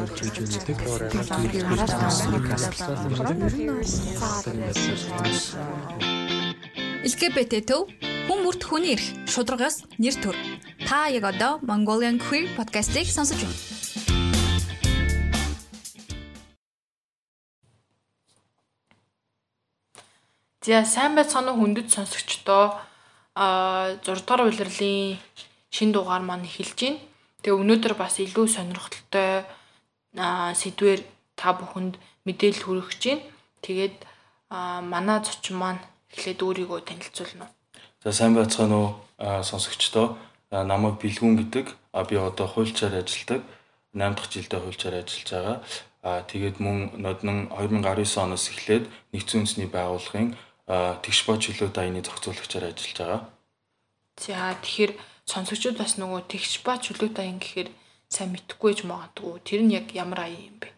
орж иж үздэг. LGBT төв хүн бүрт хүний эрх шударгаас нэр төр. Та яг одоо Mongolian Queer podcast-ийг сонсож байна. За сайн байцгаана уу хүндэт сонсогчдоо а 6 дугаар улирлын шин дугаар маань эхэлж байна. Тэгээ өнөөдөр бас илүү сонирхолтой сэдвээр та бүхэнд мэдээлэл хүргэж байна. Тэгээд манай зочин маань эхлээд өөрийгөө танилцуулна уу. За сайн байцгаана уу сонсогчдоо. Намайг Бэлгүн гэдэг. Би одоо хуульчаар ажилладаг. 8 дахь жилдээ хуульчаар ажиллаж байгаа. Аа тэгээд мөн ноднон 2019 оноос эхлээд нэгдсэн үндэсний байгууллагын тэгш бод чөлөө дайны зохицуулагчаар ажиллаж байгаа. За тэгэхээр сонсогчид бас нөгөө тэгш ба чөлөөтэй аян гэхээр сайн мэдхгүй ч магадгүй. Тэр нь яг ямар аян юм бэ?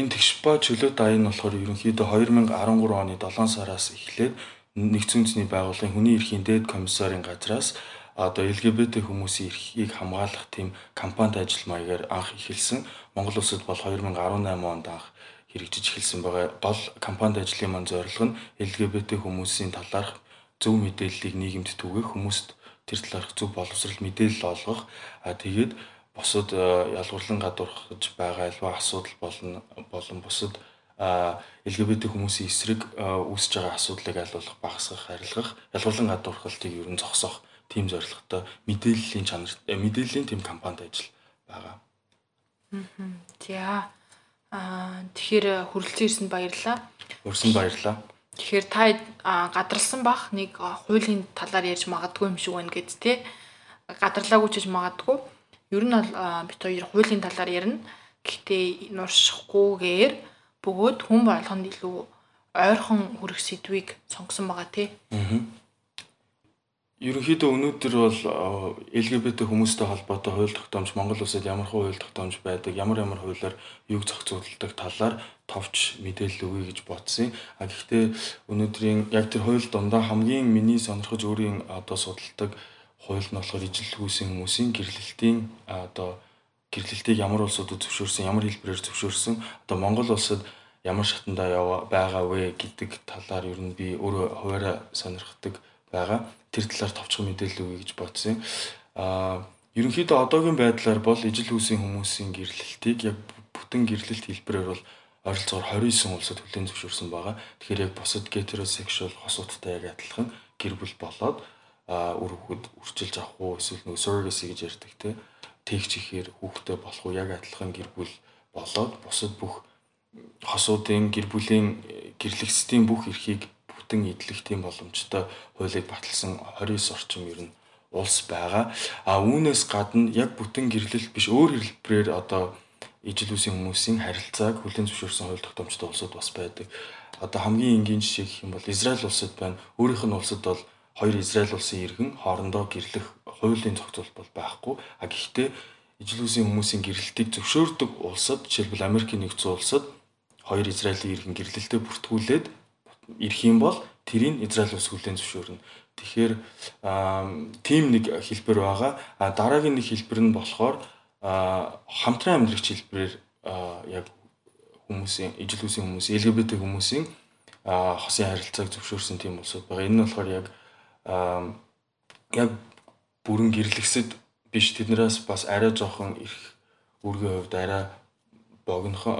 Энэ тэгш ба чөлөөтэй аян нь болохоор ерөнхийдөө 2013 оны 7 сараас эхлээд нэгдсэн үндэсний байгууллагын хүний эрхийн дээд комиссарын газраас одоо LGBT хүмүүсийн эрхийг хамгаалах тийм кампанит ажил маягаар анх эхэлсэн. Монгол улсад бол 2018 онд анх хэрэгжиж эхэлсэн байгаа. Гол кампанит ажлын маань зорилго нь LGBT хүмүүсийн талаарх зөв мэдээллийг нийгэмд түгээх, хүмүүст тэр талаарх зөв боловсрал мэдээлэл олгох а тэгээд бусад ялгуурлан гадуурхаж байгаа альва асуудал болно болон бусад LGBT хүмүүсийн эсрэг үүсэж байгаа асуудлыг айлуулах, багасгах, арилгах, ялгуурлан гадуурхалтыг ер нь зогсоох тийм зорилготой мэдээллийн чанар мэдээллийн тийм кампанит ажил байгаа. За аа тэгэхээр хүрэлцэн ирсэнд баярлалаа. Өрсөн баярлалаа. Тэгэхээр та гадарлсан бах нэг хуулийн талаар ярьж магадгүй юм шиг байна гэд тэ гадарлаагүй ч гэж магадгүй. Ер нь бол бит хоёр хуулийн талаар ярина. Гэхдээ нуршихгүйгээр бөгөөд хүн болгонд илүү ойрхон хүрэх сэдвийг сонгосон байгаа тий. Аа Ерөнхийдөө өнөөдөр бол LGBT хүмүүстэй холбоотой хууль тогтоомж Монгол улсад ямар хууль тогтоомж байдаг, ямар ямар хуулиар юг зохицуулдаг талаар товч мэдээлэл өгье гэж бодсон. А гэхдээ өнөөдрийн яг тэр хууль дундаа хамгийн миний сонирхож өөрийн одоо судалдаг хууль нь болохоор ижил хүйсийн хүмүүсийн гэрлэлтийн одоо гэрлэлтийг ямар улсуудад зөвшөөрсөн, ямар хэлбэрээр зөвшөөрсөн, одоо Монгол улсад ямар шатандаа байгаа вэ гэдэг талаар ер нь би өөрөө хуваараа сонирхдаг байгаа тэр талаар товчхон мэдээлэл өгье гэж бодсон. Аа ерөнхийдөө одоогийн байдлаар бол ижил хүүсийн хүмүүсийн гэрлэлтийг яг бүтэн гэрлэлт хэлбэрээр бол ойролцоогоор 29 улсад хүлээн зөвшөөрсөн байгаа. Тэгэхээр яг бусад heterosexual хосуудтай яг адилхан гэр бүл болоод үр хөхөд үрчилж авах уу эсвэл нөгөө surrogacy гэж ярьдаг те тэгч ихээр хүүхдээ болох уу яг адилхан гэр бүл болоод бусад бүх хосуудын гэр бүлийн гэрлэгсдийн бүх эрхийг бүтэн идэлх тийм боломжтой хуулийг баталсан 29 орчим ер нь улс байгаа. А үүнээс гадна яг бүтэн гэрлэлт биш өөр хэлбэрээр одоо ижил үсийн хүмүүсийн харилцааг хүлээн зөвшөөрсөн хууль тогтоомжтой улсууд бас байдаг. Одоо хамгийн энгийн жишээ гэх юм бол Израиль улсад байна. Өөрийнх нь улсад бол хоёр Израиль улсын иргэн хоорондоо гэрлэх хуулийн зохицуулт бол байхгүй. А гэхдээ ижил үсийн хүмүүсийн гэрлэлтийг зөвшөөрдөг улсад жишээлбэл Америкийн нэгдсэн улсад хоёр Израилийн иргэн гэрлэлтэд бүртгүүлээд ирэх юм бол тэрийг Израиль улс хүлээн зөвшөөрнө. Тэгэхээр тийм нэг хэлбэр байгаа. А дараагийн нэг хэлбэр нь болохоор хамтран амьдрагч хэлбэрээр яг хүмүүсийн ижил үсийн хүмүүс, LGBT хүмүүсийн хосын харилцааг зөвшөөрсөн тийм улсууд байгаа. Энэ нь болохоор яг яг бүрэн гэрлэгсэд биш тэднээс бас арай жоохон их үргийн хувьд арай богинохон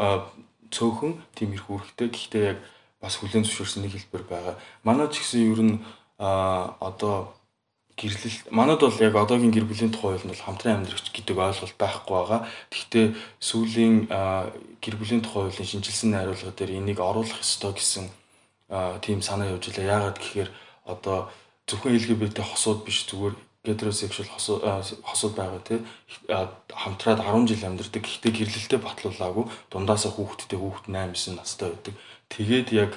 цөөхөн тийм их үүрэгтэй. Гэхдээ яг бас хүлэн зөвшөөрсөн нэг хэлбэр байгаа. Манайд ч гэсэн ер нь одоо гэрлэл манад бол яг одоогийн гэр бүлийн тухай нь бол хамтран амьдрагч гэдэг ойлголт байхгүй байгаа. Гэхдээ сүүлийн гэр бүлийн тухай хуулийн шинжилсэн найруулга дээр энийг оруулах ёстой гэсэн тийм санаа явж илаа. Яагаад гэхээр одоо зөвхөн LGBT хосууд биш зүгээр heterosexual хосууд байгаа тий хамтраад 10 жил амьдардаг. Гэхдээ гэрлэлтэд батлуулаагүй дундаасаа хүүхэдтэй хүүхэд 8 9 настай байдаг. Тэгээд яг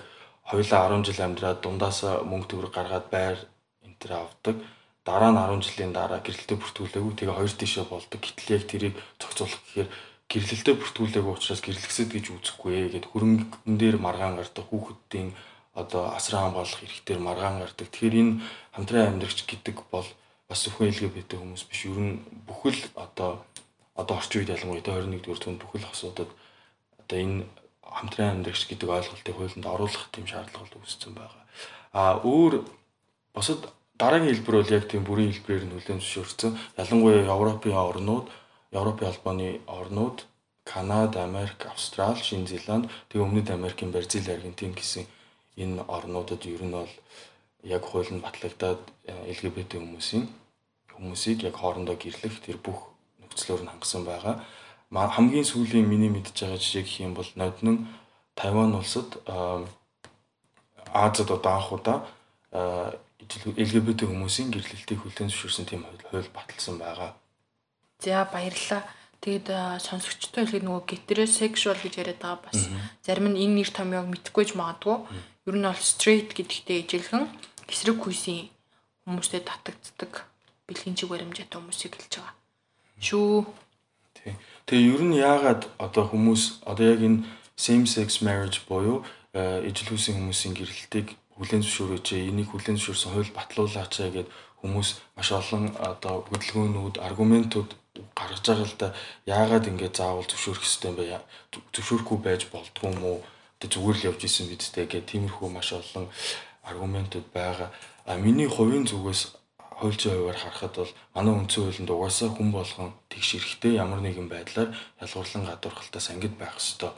хоёулаа 10 жил амьдраад дундаасаа мөнгө төгрөг гаргаад байр энэ төр авдаг. Дараа нь 10 жилийн дараа гэрэлтэд бүртгүүлээгүй. Тэгээ хоёр тишээ болдог. Гэтэл яг тэрийг зохицуулах гэхээр гэрлэлтэд бүртгүүлээгүй учраас гэрлэгсэд гэж үзэхгүй ээ гэд хөрөнгөн дээр маргаан гардаг хүүхэдийн одоо асран хамгаалах эрхтэр маргаан гардаг. Тэгэхээр энэ хамтран амьдрагч гэдэг бол бас зөвхөн LGBT хүмүүс биш. Ер нь бүхэл одоо одоо орчин үед ялангуяа 21-р зуунд бүхэл асуудад одоо энэ хамтран амьдрагч гэдэг ойлголтыг хуулинд оруулах тийм шаардлага үүссэн байгаа. А өөр бусад дараагийн хэлбэр бол яг тийм бүрийн хэлбэрээр нь хүлээн зөвшөөрсөн. Ялангуяа Европын орнууд, Европын албаны орнууд, Канада, Америк, Австрали, Шинэ Зеланд, тэгээ Өмнөд Америкийн Бразил, Аргентин гэсэн энэ орнуудад ер нь бол яг хууль нь батлагдаад LGBT хүмүүсийн хүмүүсийг яг хоорондоо гэрлэх тэр бүх нөхцлөөр нь хангасан байгаа. Хамгийн сүүлийн миний мэдж байгаа жишээ гэх юм бол ноднон Тайван улсад Азад одоо анх удаа LGBT хүмүүсийн гэрлэлтийг хүлээн зөвшөөрсөн тийм хууль баталсан байгаа. За баярлалаа. Тэгэд сонсогчтой хэлэхэд нөгөө гетеросексуал гэж яриад байгаа бас зарим нь энэ нэр томьёог мэдэхгүй ч магадгүй. Ер нь бол straight гэдэгтэй ижилхэн эсрэг хүйсийн хүмүүстэй татагддаг бэлгийн чиг баримжаатай хүмүүсийг хэлж байгаа. Шүү. Тий. Тэгээ ер нь яагаад одоо хүмүүс одоо яг энэ same sex marriage буюу ижил хүйсийн хүмүүсийн гэрлэлтийг хүлээн зөвшөөрөөч энийг хүлээн зөвшөөрсөн хууль батлуулаач гэгээд хүмүүс маш олон одоо хөдөлгөөнүүд аргументууд гаргаж байгаа л да яагаад ингэж заавал зөвшөөрөх ёстой юм бэ зөвшөөрөхгүй байж болдгоо юм уу одоо зүгээр л явж исэн бидтэй гэх тиймэрхүү маш олон аргументууд байгаа. А миний хувийн зүгээс хуульчийн хувьар харахад бол манай үндсэн хуулинд угаасаа хүн болгон тэгш эрэхтэй ямар нэгэн байдлаар ялгуурлан гадуурхалтаас ангид байх ёстой.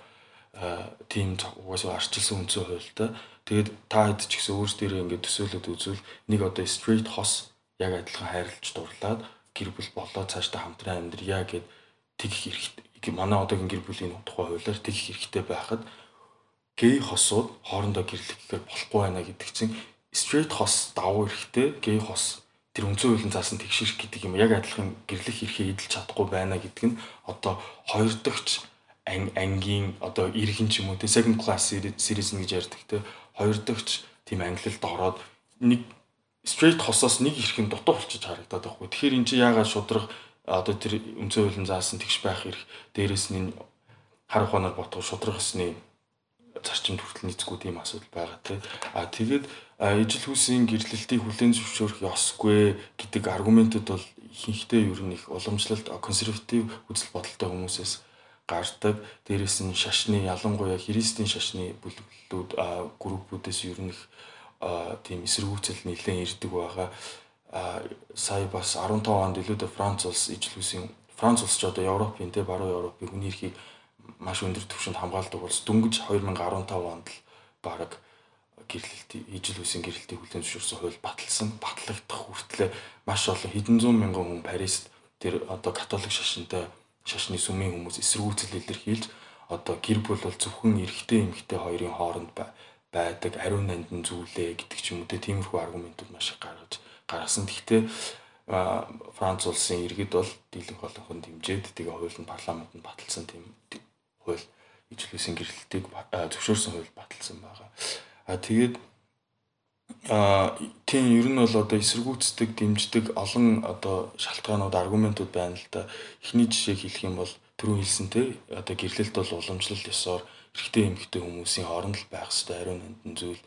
Тийм угаасаа арчилсан үндсэн хуультай тэгээд та хэд ч гэсэн өөрсдөө ингээд төсөөлөд үзвэл нэг одоо straight хос яг адилхан хайрлаж дурлаад гэр бүл болоо цаашдаа хамтран амьдрья гэд тэгэх хэрэгтэй. Манай одоогийн гэр бүлийн тухай хуулиар тэгэх хэрэгтэй байхад гей хосууд хоорондоо гэрлэхээр болохгүй байна гэдэг чинь straight хос давуу хэрэгтэй. Гей хос тэр үндсэн хуулийн заасан тэгшэрх гэдэг юм яг адилхан гэрлэх эрхээ эдэлж чадахгүй байна гэдэг нь одоо хоёр дахь ангийн одоо иргэн ч юм уу те second class series гэж ярьдаг те хоёр дахь тийм англилд ороод нэг straight хосоос нэг хэрхэн дутуу болчих харагдаад байхгүй. Тэгэхээр эн чинь яагаад шудраг одоо тэр өнцөө хуулийн заасан тэгш байх хэрэг дээрэс нь хар ухаанаар ботгох шудраг хэсний зарчимд хүртэл нийцгүй тийм асуудал байгаа тий. А тэгээд ижил хүсийн гэрлэлтийг хүлээн зөвшөөрөх ёсгүй гэдэг аргументууд бол ихэнхдээ ер нь их уламжлалт консерватив үзэл бодолтой хүмүүсээс гардаг. Дээрэс нь шашны ялангуяа христийн шашны бүлэглэлүүд группүүдээс ер нь их тийм эсэргүүцэл нэлээд ирдэг байгаа. Сая бас 15 онд илүүдээ Франц улс ижлүүсийн Франц улс ч одоо Европын те баруун Европын хүний эрхийг маш өндөр түвшинд хамгаалдаг улс дөнгөж 2015 онд л баг гэрлэлт ижил үсийн гэрлэлтийг хүлээн зөвшөөрсөн хууль баталсан батлагдах хүртлээр маш олон хэдэн зуун мянган хүн Парист тэр одоо католик шашинтай шашны сүмийн хүмүүс эсэргүүцэл илэрхийлж одоо гэр бүл бол зөвхөн эрэгтэй эмэгтэй хоёрын хооронд байдаг ариун нандин зүйлээ гэдэг ч юм уу тиймэрхүү аргументууд маш их гаргаж гаргасан. Гэхдээ Франц улсын иргэд бол дийлэнх болгон дэмжиж тэгээ хууль нь парламент нь баталсан тийм хууль ижлэсэн гэрлэлтийг зөвшөөрсөн хууль баталсан байгаа. А тэгээд а тийм ер нь бол одоо эсэргүүцдэг дэмждэг олон одоо шалтгаанууд аргументууд байна л да. Эхний жишээ хэлэх юм бол түрүү хэлсэнтэй одоо гэрлэлт бол уламжлал ёсоор эрэгтэй эмэгтэй хүмүүсийн хооронд л байх ёстой ариун нандин зүйл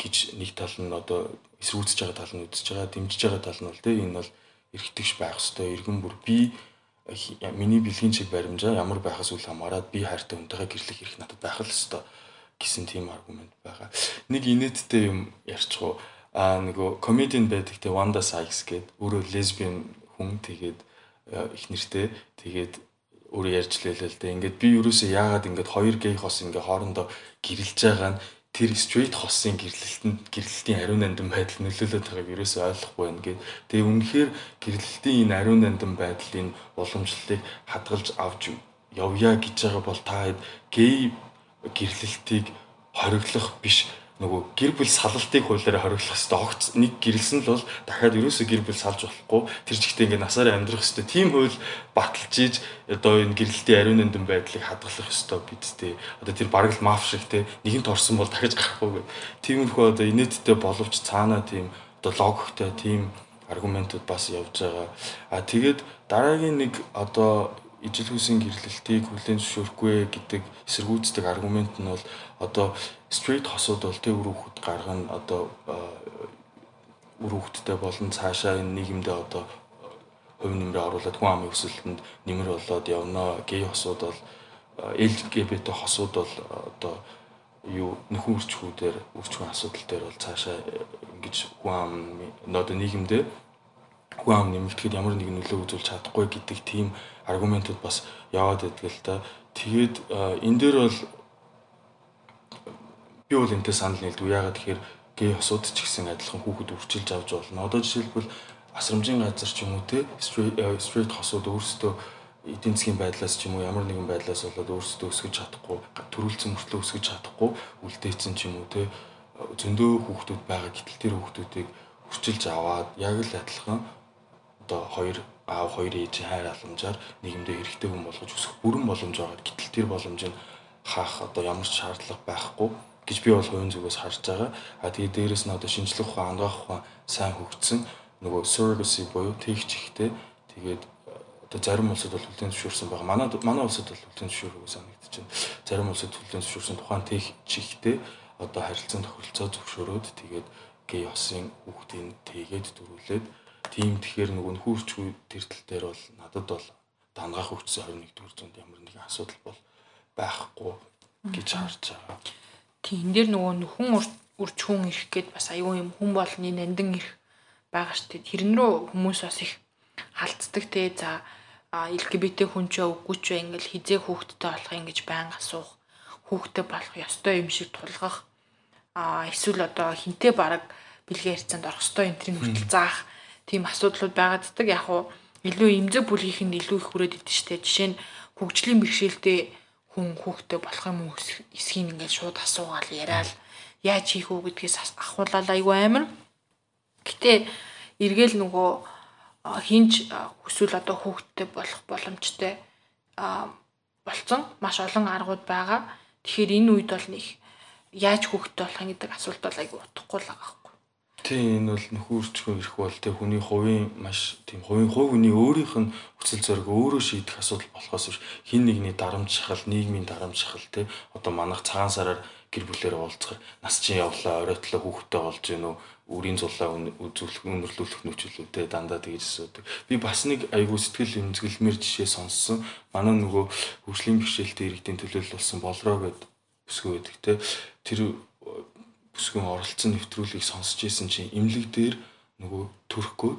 гэж нэг тал нь одоо эсрүүцэж байгаа тал нь үзэж байгаа дэмжиж байгаа тал нь бол тийм энэ бол эрэгтэйгш байх ёстой иргэн бүр би миний бэлгийн чиг баримжаа ямар байхаас үл хамааран би хайртай хүнтэйгээ гэрлэх эрх надад байх л ёстой гэсэн тийм аргумент байгаа. Нэг инээдтэй юм ярьчихуу. Аа нөгөө комедиан байдаг те Wanda Sykes гээд өөрөө лесбиан хүн тэгээд их нэртэй тэгээд өөрөө ярьж лээлээ л дээ. Ингээд би юуроосоо яагаад ингээд хоёр гей хос ингээ хоорондоо гэрэлж байгаа нь тэр straight хосын гэрлэлтэнд гэрлэлтийн ариун нандин байдал нөлөөлөд байгааг юуроосоо ойлгохгүй байна гэд. Тэгээ үнэхээр гэрлэлтийн энэ ариун нандин байдлын уламжлалыг хадгалж авч явъя гэж байгаа бол та хэд гей гэрлэлтийг хориглох биш нөгөө гэр бүл салалтыг хуулиараа хориглох хэрэгтэй. Огт нэг гэрэлсэн л бол дахиад ерөөсөө гэр бүл салж болохгүй. Тэр жигтэй ингээд насаараа амьдрах хэрэгтэй. Тийм хууль баталж ийж одоо энэ гэрэлтийн ариун нандин байдлыг хадгалах хэрэгтэй бидтэй. Одоо тэр бараг л маф шиг те нэгэнт орсон бол дахиж гарахгүй. Тиймэрхүү одоо инээдтэй боловч цаанаа тийм одоо логиктой тийм аргументууд бас явж байгаа. А тэгээд дараагийн нэг одоо ижил хүсийн гэрлэлтийг хүлээн зөвшөөрөхгүй гэдэг эсэргүүцдэг аргумент нь бол одоо straight хосууд бол тэг хөвгт гаргана одоо үр хөвгттэй болон цаашаа энэ нийгэмдээ одоо хувь нэмрээ оруулаад хүн амын өсөлтөнд нэмэр болоод явна. Гей хосууд бол LGBT хосууд бол одоо юу нөхөн үрчгүүдээр үрчгэн асуудал дээр бол цаашаа ингэж хүн ам одоо нийгэмдээ хүн ам нэмэгдэхэд ямар нэгэн нөлөө үзүүлж чадахгүй гэдэг тийм аргументууд бас яваад байдаг л да. Тэгээд энэ дээр бол би бол энэтэй санал нийлдэг. Яагаад тэгэхээр гей хосууд ч гэсэн адилхан хүүхэд үрчилж авч болно. Одоо жишээлбэл асрамжийн газар ч юм уу те стрит хосууд өөрсдөө эдийн засгийн байдлаас ч юм уу ямар нэгэн байдлаас болоод өөрсдөө өсгөж чадахгүй төрүүлсэн мөртлөө өсгөж чадахгүй үлдээсэн ч юм уу те зөндөө хүүхдүүд байгаа гэтэл тэр хүүхдүүдийг үрчилж аваад яг л адилхан одоо хоёр аав хоёр ээжийн хайр халамжаар нийгэмдээ эрэгтэй хүн болгож өсөх бүрэн боломж байгаа. Гэтэл тэр боломж нь хаах одоо ямар ч шаардлага байхгүй гэж би бол хувийн зүгээс харж байгаа. А тэгээ дээрэс нь одоо шинжлэх ухаан, ангаах ухаан сайн хөгжсөн нөгөө surrogacy буюу тэгч ихтэй тэгээд одоо зарим улсад бол хүлээн зөвшөөрсөн байгаа. Манай манай улсад бол хүлээн зөвшөөрөөгүй санагдчихэв. Зарим улсад хүлээн зөвшөөрсөн тухайн тэгч ихтэй одоо харилцан тохиролцоо зөвшөөрөөд тэгээд гей осын хүүхдийн тэгээд дөрүүлээд тийм тэгэхээр нөгөө нөхөрчгүй тэр тал дээр бол надад бол дангаах хөгжсөн 21-р зуунд ямар нэгэн асуудал бол байхгүй гэж харж байгаа. Тийм энэ дээр нөгөө нөхөн үрч хүн ирэх гээд бас аюу юм хүн болны нандин ирэх байгаа шүү дээ. Тэрэн рүү хүмүүс бас их халддаг те. За LGBT хүн ч үгүй ч ингээл хизээ хүүхдтэй болох ингэж байн асуух, хүүхдтэй болох ёстой юм шиг тулгах. А эсвэл одоо хинтээ бараг бэлгийн харьцаанд орох ёстой энэ төрлийн хүртэл заах тийм асуудлууд байгааддаг. Яг уу илүү имзэг бүлгийнх нь илүү их хүрээд идэв штэ. Жишээ нь хөгжлийн бэрхшээлтэй хүн хүүхдтэй болох юм уу эсхийг ингээд шууд асуугаал яриад яаж хийх үү гэдгээс ахуулаад айгүй амар. Гэтэ эргээл нөгөө хинж хүсвэл одоо хүүхдтэй болох боломжтой болцсон маш олон аргууд байгаа. Тэгэхээр энэ үед бол нэг яаж хүүхдтэй болох гэдэг асуулт бол айгүй утгагүй л байгаа. Тийм энэ бол нөхөрчгөө ирэх бол тэг хүний хувийн маш тийм хувийн хувь хүний өөрийнх нь хүсэл зориг өөрөө шийдэх асуудал болохоос биш хин нэгний дарамт шахал нийгмийн дарамт шахал те одоо манайх цагаан сараар гэр бүлээр уулзахаар нас чинь явлаа оройтлоо хүүхдтэй болж үү үрийн зулаа үзүүлэх өнөрлүүлэх нөхцөлүүдтэй дандаа тэгж асуудаг. Би бас нэг айгуу сэтгэл эмзэглэмэр жишээ сонссон. Манай нөгөө хөгжлийн бэрхшээлтэй иргэдийн төлөөлөл болсон болроо гэд бүсгүй байдаг те. Тэр бүсгүйн оролцсон нэвтрүүлгийг сонсч ийсэн чинь имлэг дээр нөгөө төрөхгүй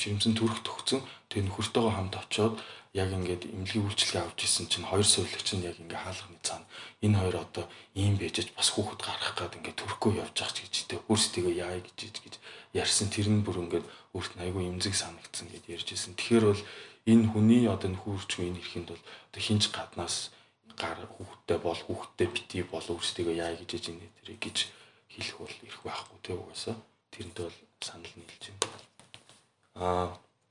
жирэмсэн төрөх төгцөн тэгээ нөхөртөөгөө хамт очоод яг ингээд эмнэлгийн үйлчлэгээ авч исэн чинь хоёр сувлагч нь яг ингээ хаалганы цаана. Энэ хоёр одоо ийм байжж бас хүүхэд гарах гад ингээ төрөхгүй явж байгаа ч гэж тэ өөрсдөө яая гэж гэж ярьсан. Тэр нь бүр ингээд өөрт нь айгүй эмзэг санагдсан гэж ярьж исэн. Тэгэхээр бол энэ хүний одоо нөхөрчгүй энэ ирэхэнд бол одоо хинж гаднаас гар хүүхдтэй бол хүүхдтэй бити бол өөрсдөө яая гэж ээж энэ тэр гэж хэлэх бол ирэх байхгүй тэ угаасаа тэрнтэй бол санал нийлж байна. Аа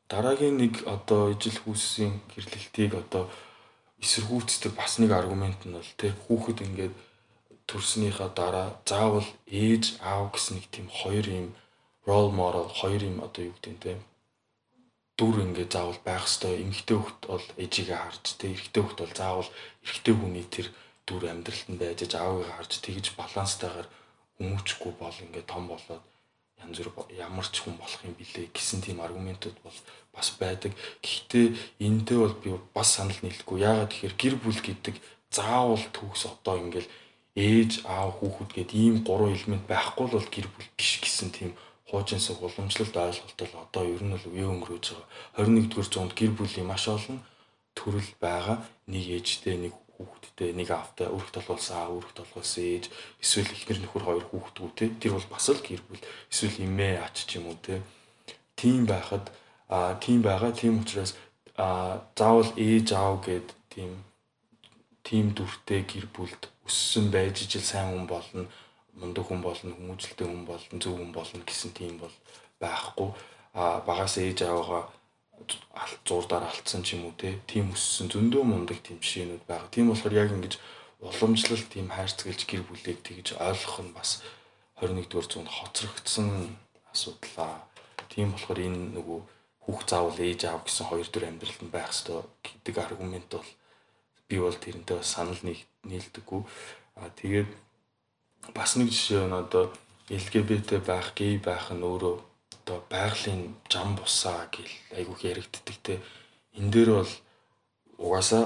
дараагийн нэг одоо ижил хүүсийн гэрлэлтийг одоо эсэргүүцдэг бас нэг аргумент нь бол тий хүүхэд ингээд төрснийхаа дараа заавал ээж аав гэсэн нэг тийм хоёр юм role model хоёр юм одоо юу гэдэг нь тий дүр ингээд заавал байх хэвээр эмэгтэй хүүхэд бол ээжигээ харж тий эрэгтэй хүүхэд бол заавал эрэгтэй хүний тэр дүр амьдралд нь байж аавыгаа харж тэгж баланстайгаар хүмүүжихгүй бол ингээд том болоод янз бүр ямар ч хүн болох юм билээ гэсэн тийм аргументууд бол бас байдаг. Гэхдээ энэтэй бол би бас санал нийлэхгүй. Яагаад тэгэхээр гэр бүл гэдэг заавал төгс одоо ингээл ээж, аав, хүүхэд гээд ийм гурван элемент байхгүй бол гэр бүл биш гэсэн тийм хуужинсаг уламжлалт ойлголт бол одоо ер нь бол үе өнгөрөөж байгаа. 21-р зуунд гэр бүлийн маш олон төрөл байгаа. Нэг ээжтэй, нэг хүүхэдтэй нэг автаа өрх толгоолсон аа өрх толгоолсон ээж эсвэл эхнэр нөхөр хоёр хүүхдгүү те тэр бол бас л гэр бүл эсвэл эмээ ач ч юм уу те. Тийм байхад а тийм байгаа тийм учраас а заавал ээж аав гэд тийм тийм дүртэй гэр бүлд өссөн байж ижил сайн хүн болно мундаг хүн болно хүмүүжлтэй хүн болно зөв хүн болно гэсэн тийм бол байхгүй. А багаас ээж аавгаа зурдаар алдсан ч юм уу те тийм өссөн зөндөө мундаг тийм жишээнүүд байгаа. Тийм болохоор яг ингэж уламжлал тийм хайрцаглаж гэр бүлийг тэгж ойлгох нь бас 21-р зуунд хоцрогдсон асуудлаа. Тийм болохоор энэ нөгөө хүүхд заавал ээж аав гэсэн хоёр төр амьдралд нь байх ёстой гэдэг аргумент бол би бол тэрнтэй бас санал нийлдэггүй. А тэгээд бас нэг жишээ нь одоо LGBT байх, гей байх нь өөрөө одоо байгалийн зам бусаа гэл айгүйх яригддаг те. Энэ дээр бол угаасаа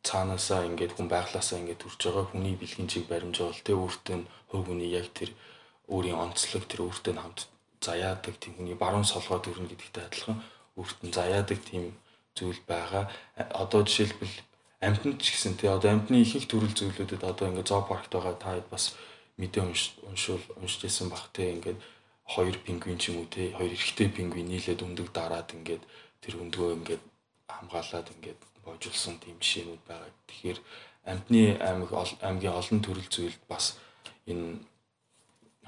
цаанаасаа ингээд хүн байглаасаа ингээд төрж байгаа хүний бэлгийн чиг баримжаа бол тэ өөртөө хувь хүний яг тэр өөрийн онцлог тэр өөртөө хамт заяадаг тийм хүний баруун солгоо төрнө гэдэгтэй адилхан өөртөө заяадаг тийм зүйл байгаа. Одоо жишээлбэл амьтанд ч гэсэн тий одоо амьтны ихэнх төрөл зүйлүүдэд одоо ингээд зоопаркт байгаа та бас мэдээ уншуул уншиж байсан бах тий ингээд хоёр пингвин ч юм уу те хоёр эрэгтэй пингвин нийлээд өндөг дараад ингээд тэр өндгөө ингээд хамгаалаад ингээд боожулсан тийм жишээнүүд байгаа. Тэгэхээр амьтны аймаг аймгийн олон төрөл зүйлд бас энэ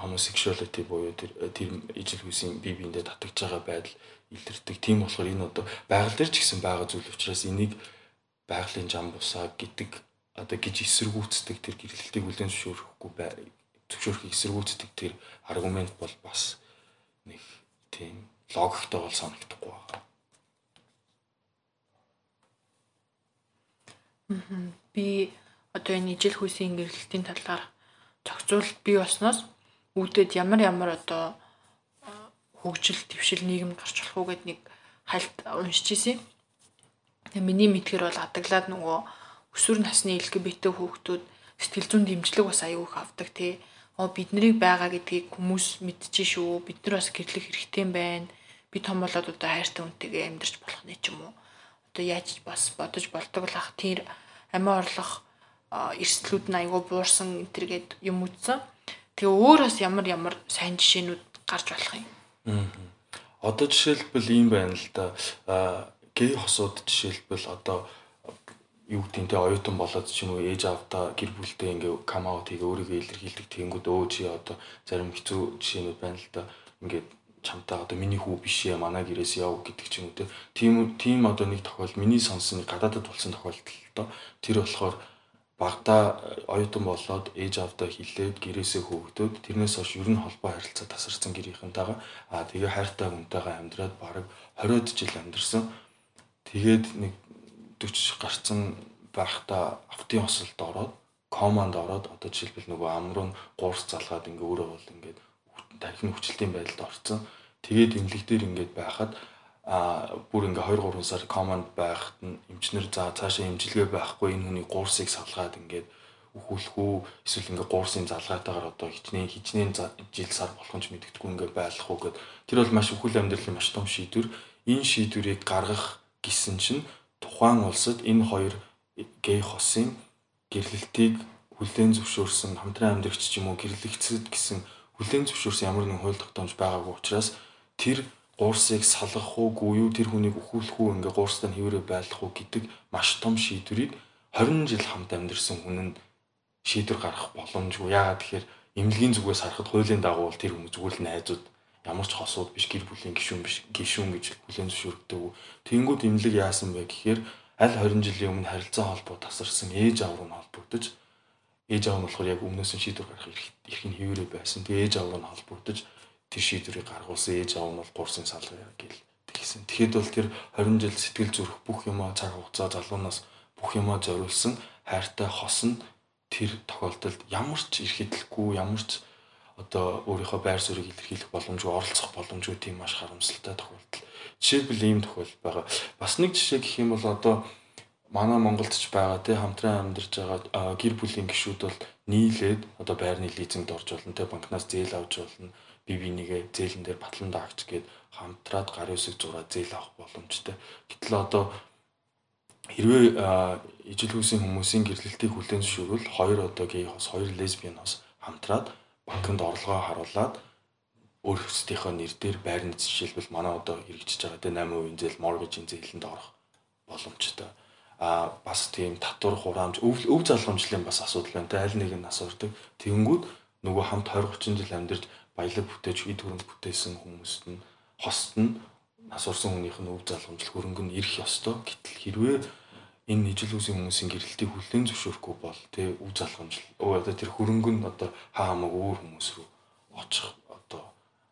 homosexuality буюу тэр тэр ижил хүсийн бие биендээ татагж байгаа байдал илэрдэг. Тийм болохоор энэ одоо байгаль дээр ч гэсэн байгаа зүйл учраас энийг байгалийн зам бусаа гэдэг одоо гэж эсэргүүцдэг тэр гэрлэлтийг үлэн зөвшөөрөхгүй зөвшөөрөхийг эсэргүүцдэг тэр аргумент бол бас нэг тийм логиктой бол санагдахгүй байна. Би одоо энэ ижил хүйсийн гэрлэлтийн талаар зохицуулалт бий болсноос үүдээд ямар ямар одоо хөгжил твшил нийгэмд гарч болох уу гэд нэг хальт уншиж ирсэн. Тэгээ миний мэдгээр бол адаглаад нөгөө өсвөр насны LGBT хүүхдүүд сэтгэл зүйн дэмжлэг бас аюу их авдаг тий оо бид нарыг байгаа гэдгийг хүмүүс мэдчихэж шүү. Бид нар бас гэрлэх хэрэгтэй юм байна. Би том болоод одоо хайртай хүнтэйгээ амьдарч болох нь ч юм уу. Одоо яаж бас бодож болдог л ах тэр амиа орлох эрсдлүүд нь айгүй буурсан энтергээд юм үтсэн. Тэгээ өөр бас ямар ямар сайн жишээнүүд гарч болох юм. Аа. Одоо жишээлбэл ийм байна л да. Гей хосууд жишээлбэл одоо юу те оюутан болоод ч юм уу ээж аавдаа гэр бүлдээ ингээ кам аут хийгээ өөрийгөө илэрхийлдэг тэнгүүд өө чи одоо зарим хэцүү жишээнүүд байна л да. Ингээд чамтай одоо миний хүү биш ээ манай гэрээс яв гэдэг ч юм уу. Тийм тийм одоо нэг тохиол миний сонсон гадаадд болсон тохиолдол доо тэр болохоор багада оюутан болоод ээж аавдаа хилээд гэрээсээ хөөгдөд тэрнээс хойш ер нь холбоо харилцаа тасарсан гэрийнхэнтэйгээ аа тэгээ хайртай хүнтэйгээ амьдраад бараг 20-од жил амьдэрсэн. Тэгээд нэг 40 гарцсан байхдаа автын осолд ороод команд ороод одоо жишээлбэл нөгөө амруу нь гуурс залгаад ингээ өөрөө бол ингээд тархины хүчлэлтийн байдалд орцсон. Тэгээд имлэг дээр ингээд байхад а бүр ингээ 2 3 сар команд байхад нь эмчнэр за цаашаа имчилгээ байхгүй энэ хүний гуурсыг салгаад ингээд өхүүлэх үү эсвэл ингээ гуурсын залгаатаагаар одоо хичнээн хичнээн жил сар болох нь ч мэддэггүй ингээ байлах уу гэд тэр бол маш өхөл амьдралын маш том шийдвэр энэ шийдвэрийг гаргах гэсэн чинь тухайн улсад энэ хоёр гей хосын гэрлэлтийг хүлээн зөвшөөрсөн хамтран амьдарч ч юм уу гэрлэгцэд гэсэн хүлээн зөвшөөрсөн ямар нэгэн хууль тогтоомж байгаагүй учраас тэр гуурсыг салгах уугүй юу тэр хүнийг өхүүлэх үү ингээ гуурстаа хэврээ байлгах уу гэдэг маш том шийдвэрийг 20 жил хамт амьдарсан хүн нь шийдвэр гаргах боломжгүй. Яагаад тэгэхээр эмнэлгийн зүгээс харахад хуулийн дагуу тэр хүмүүс зүгээр л найзууд ямар ч хосууд биш гэр бүлийн гишүүн биш гишүүн гэж хүлээн зөвшөөрдөг. Тэнгүүд имлэг яасан бэ гэхээр аль 20 жилийн өмнө харилцаа холбоо тасарсан ээж аав руу холбогдож ээж аав нь болохоор яг өмнөөс нь шийдвэр гаргах эрхийн хэвээрээ байсан. Тэгээ ээж аав руу холбогдож тэр шийдвэрийг гаргуулсан ээж аав нь бол гурсын салгая гэл тэгсэн. Тэгэхэд бол тэр 20 жил сэтгэл зүрх бүх юмаа цаг хугацаа залуунаас бүх юмаа зориулсан хайртай хос нь тэр тохиолдолд ямар ч эрхэдлэхгүй ямар ч одоо өөрийнхөө байр суурийг илэрхийлэх боломжгүй оролцох боломжгүй тийм маш харамсалтай тохиолдол. Жишээлбэл ийм тохиол байгаа. Бас нэг жишээ гэх юм бол одоо манай Монголд ч байгаа тий хамтран амьдарч байгаа гэр бүлийн гишүүд бол нийлээд одоо байрны лизингд орж болно тий банкнаас зээл авч болно бие бинийгээ зээлэн дээр батлан даагч гээд хамтраад гар үсэг зураад зээл авах боломжтой. Гэтэл одоо хэрвээ ижил хүүсийн хүмүүсийн гэрлэлтийг хүлээн зөвшөөрвөл хоёр одоо гей хос хоёр лесбиан хос хамтраад банкнд орлогоо харуулад өөрсдийнхөө нэр дээр байрны жишээлбэл манай одоо хэрэгжиж байгаа тэ 8% зээл моргежийн зээлэнд орох боломжтой. А бас тийм татвар хураамж өв өв залгамжлын бас асуудал байна. Тэ аль нэг нь асуудаг. Тэнгүүд нөгөө хамт 20 30 жил амьдарч баялаг бүтээж ид хөрөнгө бүтээсэн хүмүүст нь хост нь нас урсан хүнийх нь өв залгамжил хөрөнгө нь ирэх ёстой. Гэтэл хэрвээ энэ ижил үсийн хүмүүсийн гэрэлтийг хүлээн зөвшөөрөхгүй бол тий үе залхамжил оо одоо тэр хөрөнгө нь одоо хаа хамаагүй өөр хүмүүс рүү очих одоо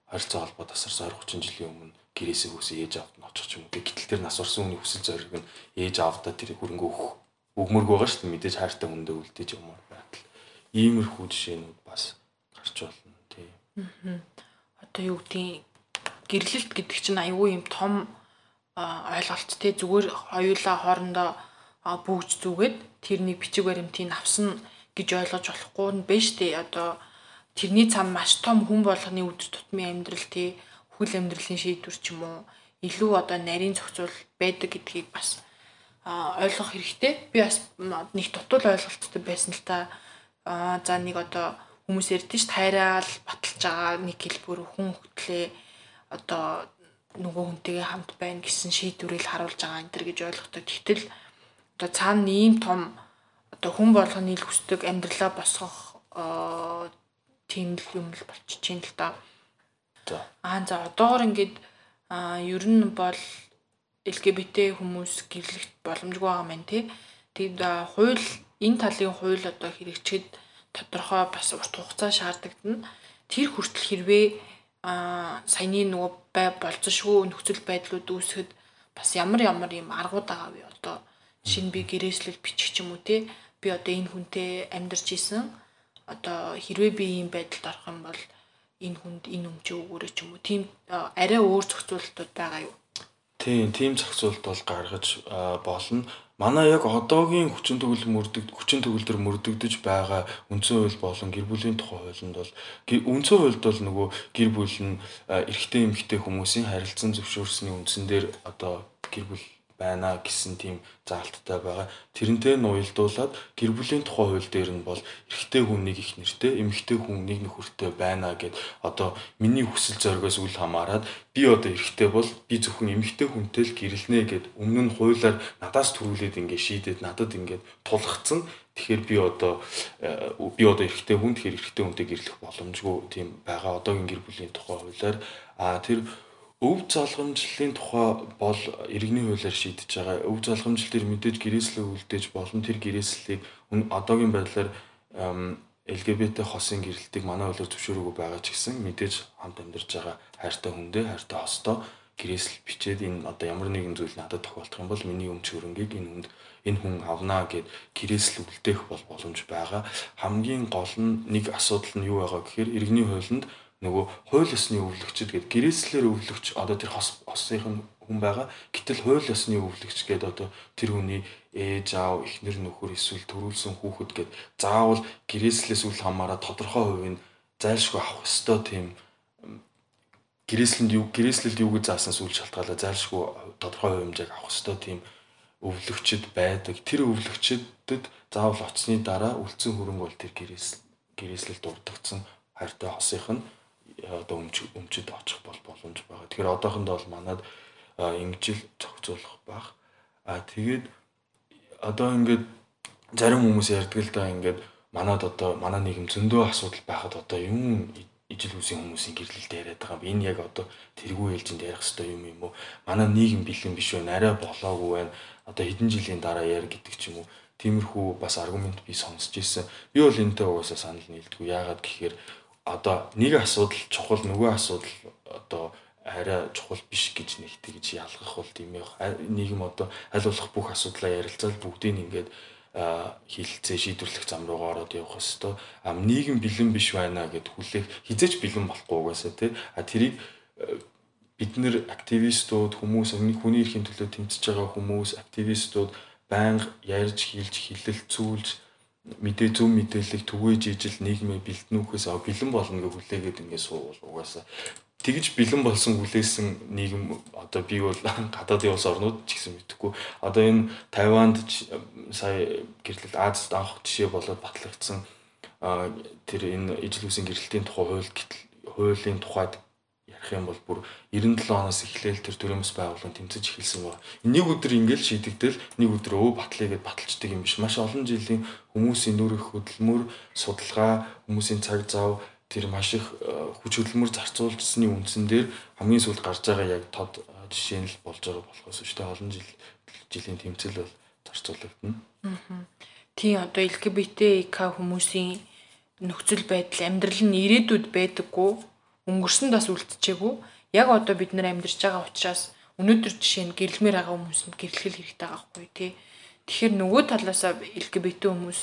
харилцаа холбоо тасарсан 20 30 жилийн өмнө гэрээсээ хүсээ ээж аавд нь очих юм. Гэтэл тэр нас орсон хүний хүсэл зориг нь ээж аавдаа тэр хөрөнгө өгөх өгмөрг байгаа шүү дээ. Мэдээж хайртай хүндээ үлдээж юмар байтал. Иймэрхүү жишээнүүд бас гарч болно тий. Одоо юу гэдгийг гэрлэлт гэдэг чинь аюул юм том ойлголт те зүгээр хоёулаа хоорондоо бүгж зүгээд тэрний бичиг баримтыг авсан гэж ойлгож болохгүй нь биш те одоо тэрний цам маш том хүн болгоны өдөр тутмын амьдрал те хүл амьдралын шийдвэр ч юм уу илүү одоо нарийн зохицуул байдаг гэдгийг бас ойлгох хэрэгтэй. Би бас нэг дутуул ойлголттой байсан л та. За нэг одоо хүмүүс ярьдэн ш тайраал баталж байгаа нэг хэлбэр хүн хөтлөө одоо нөгөө хүнтэйгээ хамт байна гэсэн шийдвэрийг харуулж байгаа энэ төр гэж ойлгохтой. Гэтэл одоо цаана ийм том одоо хүн болгоны л хүсдэг амьдралаа босгох тийм л юм л болчих чинь л доо. Аа за одоогор ингээд ер нь бол LGBT хүмүүс гэрлэгт боломжгүй байгаа мэн тий. Тэгэд хууль энэ талын хууль одоо хэрэгжихэд тодорхой бас урт хугацаа шаарддаг. Тэр хүртэл хэрвээ а саяны нөгөө бай болцсошгүй нөхцөл байдлууд үүсэхэд бас ямар ямар юм аргууд байгаа вэ шинэ би гэрээслэл бичих юм уу те би одоо энэ хүнтэй амьдарч исэн. Одоо хэрвээ би ийм байдалд орох юм бол энэ хүнд энэ өмчөө өгөөрэй ч юм уу. Тийм арай өөр зохицуултууд байгаа юу? Тийм, тийм зохицуулт бол гаргаж болно. Манай яг одоогийн хүчин төгөл мөрдөг хүчин төгөлдөр мөрдөгдөж байгаа үндсэн хууль болон гэр бүлийн тухай хуулинд бол үндсэн хуульд бол нөгөө гэр бүл нь эрэгтэй эмэгтэй хүмүүсийн харилцан зөвшөөрсний үндсэн дээр одоо гэр бүл байна гэсэн тийм заалттай байгаа. Тэрнтэй нь уялдуулаад гэр бүлийн тухай хууль дээр нь бол эрэгтэй хүн нэг их нэртэй, эмэгтэй хүн нэг нөхөртэй байна гэд одоо миний хүсэл зоригоос үл хамааран би одоо эрэгтэй бол би зөвхөн эмэгтэй хүнтэй л гэрэлнэ гэд өмнө нь хуулиар надаас төрүүлээд ингээ шийдээд надад ингээ тулгцсан. Тэгэхээр би одоо э, би одоо эрэгтэй хүн тэгэхээр эрэгтэй хүнтэй гэрлэх боломжгүй тийм байгаа одоогийн гэр бүлийн тухай хуулиар а тэр өв залгамжлалын тухай бол иргэний хуулиар шийдэж байгаа. Өв залгамжлал төр мэдээж гэрээслээ үлдээж болон тэр гэрээслэлийг одоогийн байдлаар LGBT хосын гэрэлтийг манай хуулиар зөвшөөрөөгүй байгаа ч гэсэн мэдээж хамт амьдарч байгаа хайртай хүндээ хайртай хостоо гэрээсэл бичээд энэ одоо ямар нэгэн зүйл надад тохиолдох юм бол миний өмч хөрөнгийг энэ хүнд энэ хүн авнаа гэд гэрээсэл үлдээх бол боломж байгаа. Хамгийн гол нь нэг асуудал нь юу байгаа гэхээр иргэний хуулинд нөгөө хууль ёсны өвлөгчд гээд гэрээслэлээр өвлөгч одоо тэр хос хосынх нь хүн байгаа. Гэтэл хууль ёсны өвлөгч гээд одоо тэр хүний ээж аав, эхнэр нөхөр эсвэл төрүүлсэн хүүхэд гээд заавал гэрээслээс үл хамааран тодорхой хувийн зайлшгүй авах ёстой тийм гэрээслэнд юу гэрээслэлд юу гэж заасан сүүл шалтгаалаа зайлшгүй тодорхой хэмжээг авах ёстой тийм өвлөгчд байдаг. Тэр өвлөгчдөд заавал оцсны дараа үлдсэн хөрөнгө бол тэр гэрээсэл гэрээслэлд дурдгдсан хайртай хосынх нь одоо өмч өмчөд очих бол боломж байгаа. Тэгэхээр одоохондоо бол манад ингэж л зохицуулах байх. А тэгээд одоо ингээд зарим хүмүүс ярьдаг л да ингээд манад одоо манай нийгэм зөндөө асуудал байхад одоо юм ижил үсийн хүмүүсийн гэрлэлд яриад байгаа юм. Энэ яг одоо тэргүй ээлжинд ярих хэвээр юм юм уу? Манай нийгэм бэлэн биш байна. Арай болоогүй байна. Одоо хэдэн жилийн дараа яар гэдэг ч юм уу. Тиймэрхүү бас аргумент би сонсч ирсэн. Би бол энэтэй угаасаа санал нийлдэггүй. Яагаад гэхээр одоо нэг асуудал чухал нөгөө асуудал одоо арай чухал биш гэж нэг тэгж ялгах бол тийм ээ нийгэм одоо аль болох бүх асуудлаа ярилцаад бүгдийг ингээд хилцээ шийдвэрлэх зам руугаа ороод явах хэвээр ам нийгэм бэлэн биш байна гэд хүлээх хизээч бэлэн болохгүй угаасаа тий. А тэрийг бид нэр активистууд хүмүүс хүний эрхийн төлөө тэмцэж байгаа хүмүүс активистууд байнга ярьж хилж хилэлцүүлж мэдээ зөв мэдээллийг түгээж ижил нийгмээ бэлтнүүхээс бэлэн болно гэж хүлээгээд ингэ суувал угаасаа. Тэгж бэлэн болсон хүлээсэн нийгэм одоо би бол гадаадын улс орнууд ч гэсэн мэдэхгүй. Одоо энэ Тайванд сая гэрлэл Азад анх жишээ болоод батлагдсан тэр энэ ижил үсийн гэрлэлтийн тухай хууль хуулийн тухайд ярих юм бол бүр 97 оноос эхлээл тэр төрөөмс байгууллагын тэмцэж эхэлсэн ба. Нэг өдөр ингээл шийдэгдэл нэг өдөр өө батлая гэд баталцдаг юм биш. Маш олон жилийн хүмүүсийн нүрэх хөдөлмөр, судалгаа, хүмүүсийн цаг зав тэр маш их э, хүч хөдөлмөр зарцуулжсны үндсэн дээр хамгийн сүүлд гарч байгаа яг тод э, жишээ нь л болж байгаа болохоос шүү дээ. Олон жил жилийн тэмцэл бол зарцуулагдана. Аа. Тийм одоо LGBT хүмүүсийн нөхцөл байдал амьдрал нь ирээдүйд байдаггүй өнгөрсөнд бас үлдчихээгүй. Яг одоо бид нэр амьдарч байгаа учраас өнөөдөр жишээ нь гэрлэмээр байгаа хүмүүсэнд гэрлэхэл хэрэгтэй байгаа хгүй тий. Тэгэхээр нөгөө талаасаа LGBT хүмүүс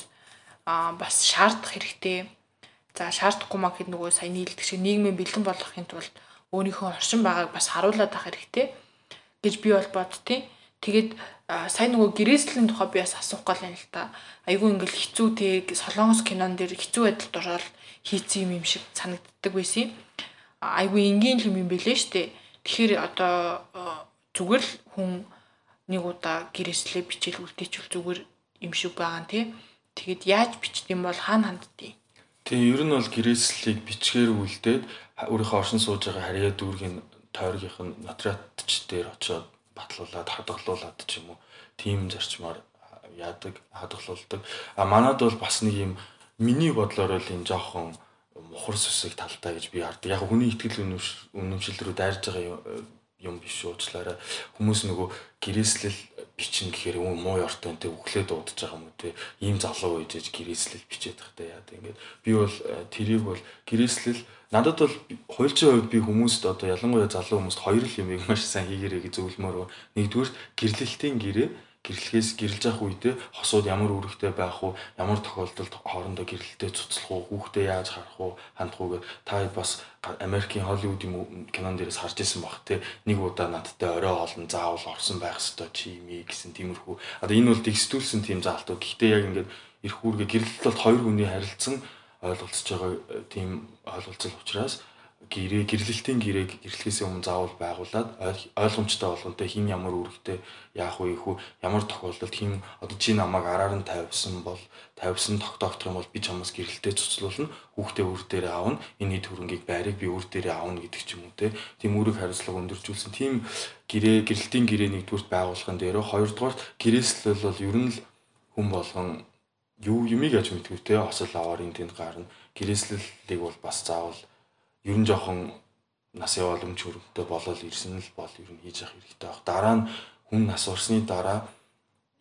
аа бас шаардах хэрэгтэй. За шаардахгүй маа гэхэд нөгөө саяны хэлдэг шиг нийгмийн бэлэн болгохын тулд өөрийнхөө оршин байгааг бас харуулад авах хэрэгтэй гэж би бол бодтiin. Тэгээд сайн нөгөө гэрээслийн тухай би бас асуух гал юм л та. Айгүй ингээл хэцүү тэг солонгос кинон дээр хэцүү байдалд ороод хийцэн юм юм шиг санагддаг байсан юм. Айгүй энгийн юм юм бэлээ штэ. Тэгэхээр одоо зүгээр л хүн нэг удаа гэрээслээ бичээл үлдээчихвэл зүгээр юм шиг байгаа тий. Тэгэд яаж бичдэм бол хаана ханддгийг Тэгээ ер нь бол гэрээслийг бичгээр үлдээд өөрийнхөө оршин сууж байгаа харьяа дүүргийн тойргийнх нь нотариатч дээр очиод батлуулаад хадгалуулад ч юм уу тийм зарчмаар яадаг хадгалуулдаг. А манад бол бас нэг юм миний бодлоор л юм жоохон мухар сүсэг талтай гэж би хардаг. Яг хүний ихтгэл үнэмшил рүү дайрж байгаа юм биш уучлаарай. Хүмүүс нөгөө гэрээслэл бичин гэхээр юм муу ёртой энэ өглөө дуудаж байгаа юм те ийм залуу үежж гэрээслэл бичээд тахтай яа ингээд би бол тэрийг бол гэрээслэл надад бол хуульчийн хувьд би хүмүүст одоо ялангуяа залуу хүмүүст хоёр л юм маш сайн хийгэрэй гэж зөвлөмөр. Нэгдүгээр гэрлэлтийн гэрээ гэрлэхээс гэрлж явах үедээ хосууд ямар үүрэгтэй байх уу, ямар тохиолдолд хоорондоо гэрлэлтэд цуцлах уу, хүүхдээ яаж харах уу, хандах уу гэ та бас Америкийн Холливуудын кинон дээрээс харж исэн баг те нэг удаа надтай орой олон заавал орсон байх ёстой чи юм ээ гэсэн тиймэрхүү. Одоо энэ бол дэгстүүлсэн тийм заалтууд. Гэхдээ яг ингээд эрх үүргээ гэрлэлт бол хоёр хүний харилцсан ойлголцож байгаа тийм ойлголцол учраас гэрээ гэрлэлтийн гэрээг гэрлэхээс өмнө заавал байгуулад ойлгомжтой болгонтэй хин ямар үүрэгтэй яах вэ хүү ямар тохиолдолд хин одоо чи намайг араар нь тавьсан бол тавьсан тогтоогдох юм бол би чамаас гэрэлтэй цуцлуулна хүүхдээ үр дээрээ аавна энэ төрөнгийг байрыг би үр дээрээ аавна гэдэг ч юм уу те. Тийм үүрэг хариуцлага өндөржүүлсэн тийм гэрээ гэрэлтийн гэрээ нэгдүгürt байгуулахын дээрөө хоёрдугаар гэрээслэл бол ер нь л хүн болгон юу юмыг яаж мэдгүй те. Осол аваар энэ тэнд гарна. Гэрээслэлийг бол бас заавал ер нь жоохон нас яваалмж хөрөнгөтэй болол ирсэн л бол ер нь хийж явах хэрэгтэй баг. Дараа нь хүн нас урсны дараа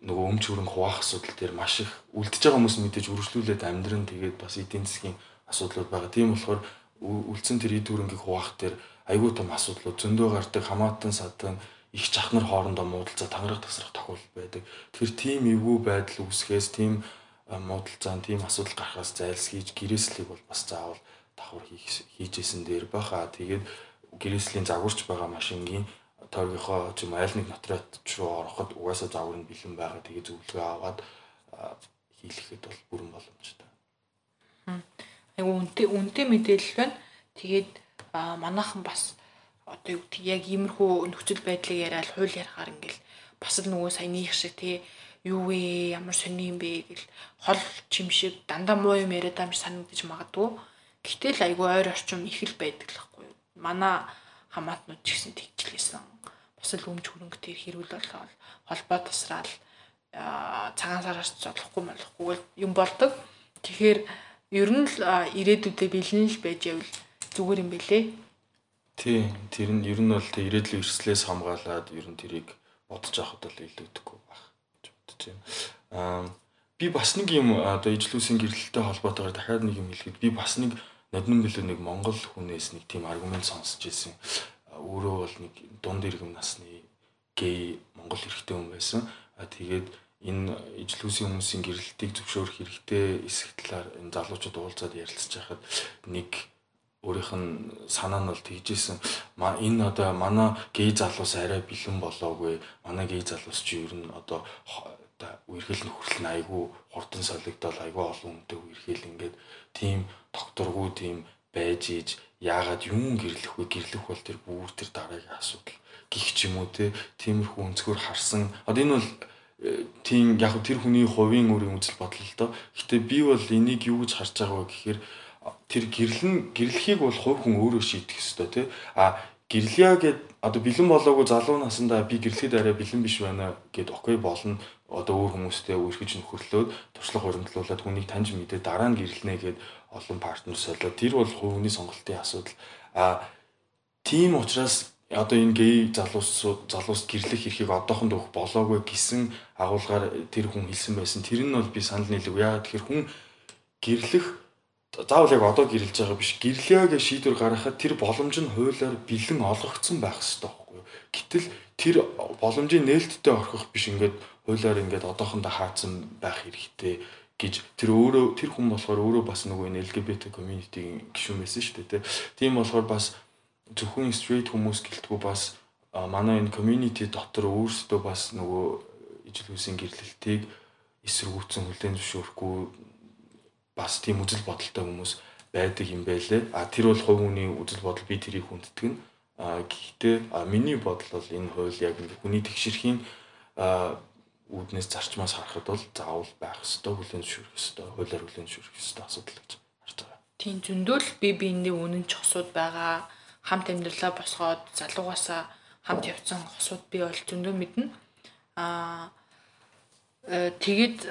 нөгөө өмч хөрөнгө хуваах асуудал дээр маш их үлдэж байгаа хүмүүс мэдээж үргэлжлүүлээд амьдран тэгээд бас эдийн засгийн асуудлууд байгаа. Тийм болохоор үлдсэн тэр эд хөрөнгийг хуваах дээр айгүй том асуудлууд зөндөө гардаг хамаатан садан их чахнар хоорондоо муудалцаа тангараг тасрах тохиолдол байдаг. Тэгэхээр тийм эвгүй байдал үүсгээс тийм муудалцаан тийм асуудал гарахаас зайлсхийж гэрээслийг бол бас заавал давхар хийжсэн дээр баха. Тэгээд гэрээслийн загварч байгаа машингийн тойргийнхоо юм айл нэг нотариат руу ороход угаасаа загвар нь бэлэн байгаа. Тэгээд зөвлөгөө аваад хийлгэхэд бол бүрэн боломжтой. Айгу үнтэй үнтэй мэдээлэл байна. Тэгээд манайхан бас одоо юу гэдэг яг иймэрхүү нөхцөл байдлыг яриад хууль ярахаар ингээл бас л нөгөө саяных шиг тий юу вэ ямар сони юм бэ гэл хол чимшиг дандаа муу юм яриад байгаа юм санагдаж магадгүй Гэтэл айгүй ойр орчим их л байдаг л байхгүй юу. Манай хамаатнууд ч гэсэн тэгжлээсэн. Бусал өмч хөрөнгө төр хэрүүл болоод холбоо тасраал цагаан сараас зодлохгүй болохгүй юм болдог. Тэгэхээр ер нь л ирээдүйдээ бэлэн л байж явал зүгээр юм бэлээ. Тий, тэр нь ер нь бол тэг ирээдүйн эрсдлээс хамгаалаад ер нь тэрийг бодож авахд бол илүүдэхгүй байх гэж бодож байна. Аа би бас нэг юм одоо ижлүүсийн гэрлэлтэй холбоотойгоор дахиад нэг юм хэлэхэд би бас нэг Ноднон билүү нэг монгол хүнээс нэг тийм аргумент сонсч ирсэн. Өөрөө бол нэг дунд иргэм насны гей монгол эрэгтэй хүн байсан. А тэгээд энэ ижлүүсийн хүмүүсийн гэрэлтийг зөвшөөрөх хэрэгтэй эсэх талаар энэ залуучууд уулзаад ярилцж байхад нэг өөрийнх нь санаа нь бол тэгжсэн. Ма энэ одоо манай гей залуус арай бэлэн болоогүй. Манай гей залуус чи ер нь одоо үерхэл нөхрөл нь айгүй хурдан солигдоод айгүй олон хүнтэй үерхэл ингээд тийм докторгүй тийм байж ийж яагаад юм гэрлэх вэ? Гэрлэх бол тэр бүр тэр дараагийн асуудал гих ч юм уу те тиймэрхүү өнцгөр харсан. Одоо энэ бол э, тийм яг тэр хүний хувийн өөрийн үзэл бодол л доо. Гэтэ би бол энийг юу гэж харж байгаа вэ гэхээр тэр гэрлэн гэрлэхийг бол хувь хүн өөрөө шийдэх ёстой тий. А гэрлэя гэд одоо бэлэн болоогүй залуу насандаа би гэрлэхэд арай бэлэн биш байна гэд окей болно одоо өөр хүмүүстэй үргэлж нөхөрлөөд туршлага хуримтлуулад хүнийг таньж мэдээ дараа нь гэрлэнэ гэд олон партнер солиод тэр бол хувийн сонголтын асуудал а тийм учраас одоо энэ гей залуус залуус гэрлэх эрхийг одоохонд өгөх болоогүй гэсэн агуулгаар тэр хүн хэлсэн байсан. Тэр нь бол би санал нийлэв. Яагаад тэгэхээр хүн гэрлэх заавал яг одоо гэрлэж байгаа биш. Гэрлэе гэж шийдвэр гаргахад тэр боломж нь хуулиар бэлэн олгогдсон байх хэрэгтэй байхгүй юу? Гэтэл тэр боломжийн нээлттэй орхих биш ингээд хуулиар ингээд одоохондоо хаацсан байх хэрэгтэй гэж тэр өөрөө тэр хүн болохоор өөрөө бас нөгөө LGBT community-ийн гишүүн байсан шүү дээ тийм болохоор бас зөвхөн straight хүмүүс гэлтгүй бас манай энэ community дотор өөрсдөө бас нөгөө ижил хүсийн гэрлэлтийг эсэргүүцэн хүлээн зөвшөөрөхгүй бас тийм үзэл бодолтой хүмүүс байдаг юм байлээ. А тэр бол хувь хүний үзэл бодол би тэрийг хүнддэг нь. А гэхдээ миний бодол бол энэ хууль яг хүний тэгшэрхийн үүднээс зарчмаас харахад бол заавал байх ёстой, хүлээн зөвшөөрөх ёстой, хуулиар хүлээн зөвшөөрөх ёстой асуудал гэж харж байгаа. Тийм зөндөл би биендээ үнэн чосууд байгаа. Хамт амьдралаа босгоод залуугаасаа хамт явцсан хосууд би бол зөндөө мэднэ. Аа э, тэгэд